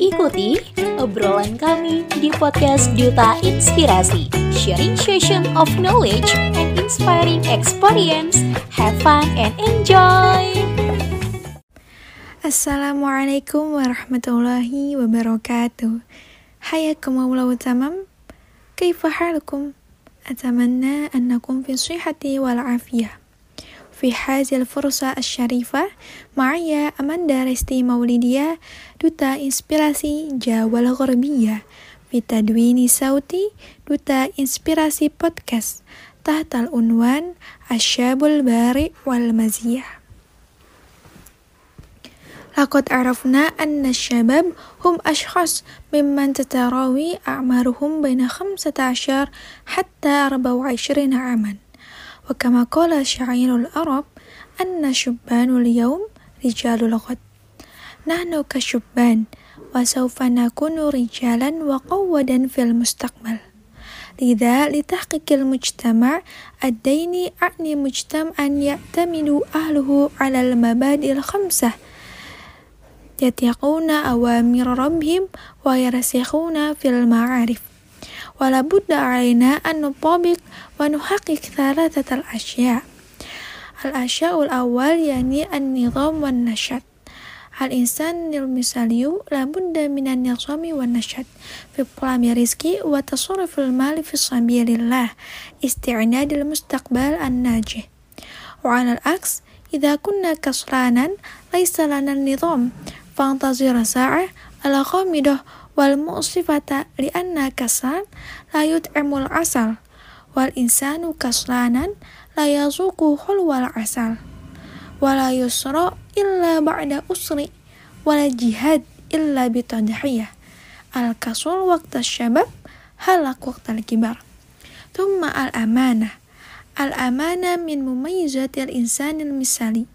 Ikuti obrolan kami di podcast Duta Inspirasi, sharing session of knowledge and inspiring experience. Have fun and enjoy! Assalamualaikum warahmatullahi wabarakatuh. حياكم الله تمام كيف حالكم؟ أتمنى أنكم في الصحة والعافية في هذه الفرصة الشريفة معي أماندا رستي مولدية دوتا إنسبيراسي جاوة الغربية في تدوين صوتي دوتا إنسبيراسي بودكاست تحت العنوان الشاب البارئ والمزيح لقد عرفنا أن الشباب هم أشخاص ممن تتراوي أعمارهم بين 15 حتى 24 عاما وكما قال شاعر العرب أن شبان اليوم رجال الغد نحن كشبان وسوف نكون رجالا وقودا في المستقبل لذا لتحقيق المجتمع الديني أعني مجتمعا يعتمد أهله على المبادئ الخمسة يتقون أوامر ربهم ويرسخون في المعارف wala budda alaina an nutabik wa nuhaqiq thalathatal asya al-asya'ul awal yani an-nizam wan nasyad al-insan nil misaliyu labudda minan nizami wan nasyad fi qalami rizki wa tasarrufil mali fi sabilillah isti'nadil mustaqbal an-najih. Wa al-aks idza kunna kasranan laysa lana an-nizam fantazira sa'ah ala khamidah wal mu'sifata li'anna kaslan la yut'imul asal wal insanu kaslanan la yazuku hulwal asal wala yusra illa ba'da usri. Wala jihad illa bitadhiyah al kasul waqta syabab halak waqtal kibar thumma al amanah. Al amanah min mumayyizatil insanil misali.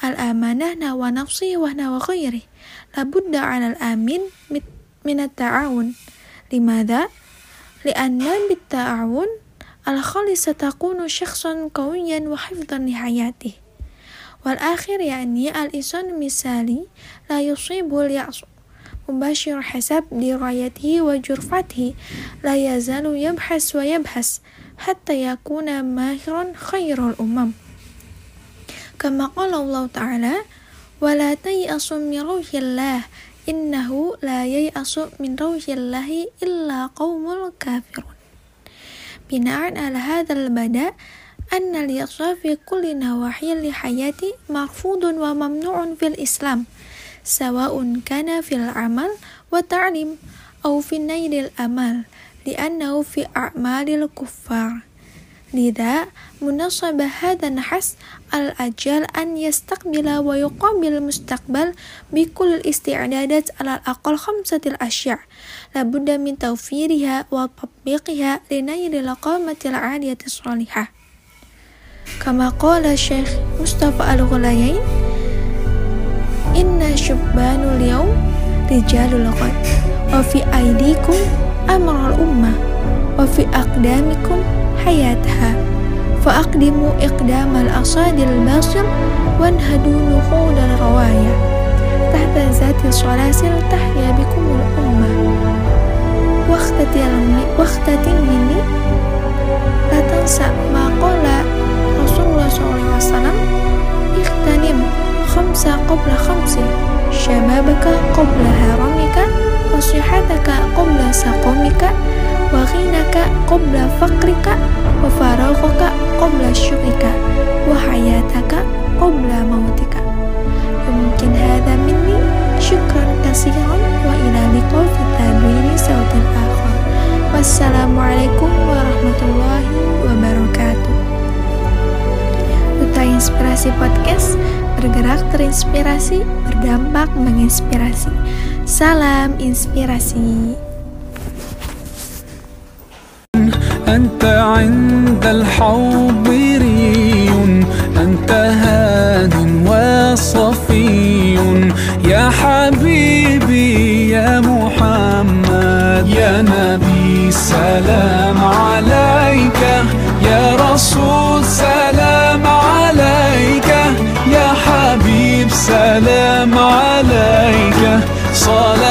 Al amanah nawa nafsi wa nawa ghairi. Labudda al amin mit من التعاون. لماذا؟ لأن بالتعاون الخالص تكون شخصا قويا وحفظا لحياته. والآخر يعني الإنسان المثالي لا يصيب اليأس. مباشر حسب درايته وجرفته. لا يزال يبحث ويبحث حتى يكون ماهرا خير الأمم. كما قال الله تعالى ولا تيأس من روح الله إنه لا ييأس من روح الله إلا قوم الكافرون. بناء على هذا البدء أن اليأس في كل نواحي الحياة مرفوض وممنوع في الإسلام سواء كان في العمل والتعليم أو في نيل الأمل لأنه في أعمال الكفار. لذا مناسب هذا النحس الأجل أن يستقبل ويقابل المستقبل بكل الاستعدادات على الأقل خمسة الأشياء لابد من توفيرها وتطبيقها لنيل القامة العالية الصالحة كما قال الشيخ مصطفى الغليين إن شبان اليوم رجال الغد وفي أيديكم أمر الأمة وفي أقدامكم حياتها فأقدموا إقدام الأصاد الباصر وانهدوا نخوض الرواية تحت ذات السلاسل تحيا بكم الأمة واختتم مني لا تنسى ما قال رسول الله صلى الله عليه وسلم اغتنم خمسة قبل خمس شبابك قبل هرمك وصحتك قبل سقومك وغناك fakrika wa faraghaka qabla syukrika. Wa hayataka qabla mautika. Ya mungkin hadha minni syukran kasihan, wa ila liqa fi tadwini sautin akhar. Wassalamualaikum warahmatullahi wabarakatuh. Duta Inspirasi Podcast bergerak terinspirasi berdampak menginspirasi. Salam inspirasi. أنت عند الحاضري أنت هاد وصفي. يا حبيبي يا محمد يا نبي سلام عليك. يا رسول سلام عليك. يا حبيب سلام عليك. صلوات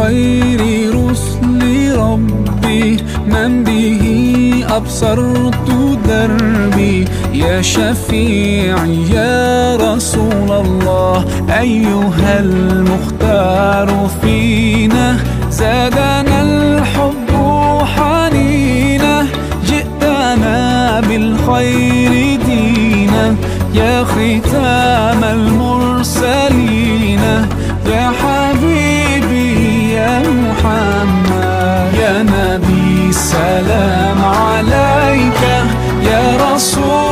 خير رسل ربي من به أبصرت دربي. يا شفيعي يا رسول الله أيها المختار فينا. زادنا الحب حنينا جئتنا بالخير دينا. يا ختام المرسلين السلام عليك يا رسول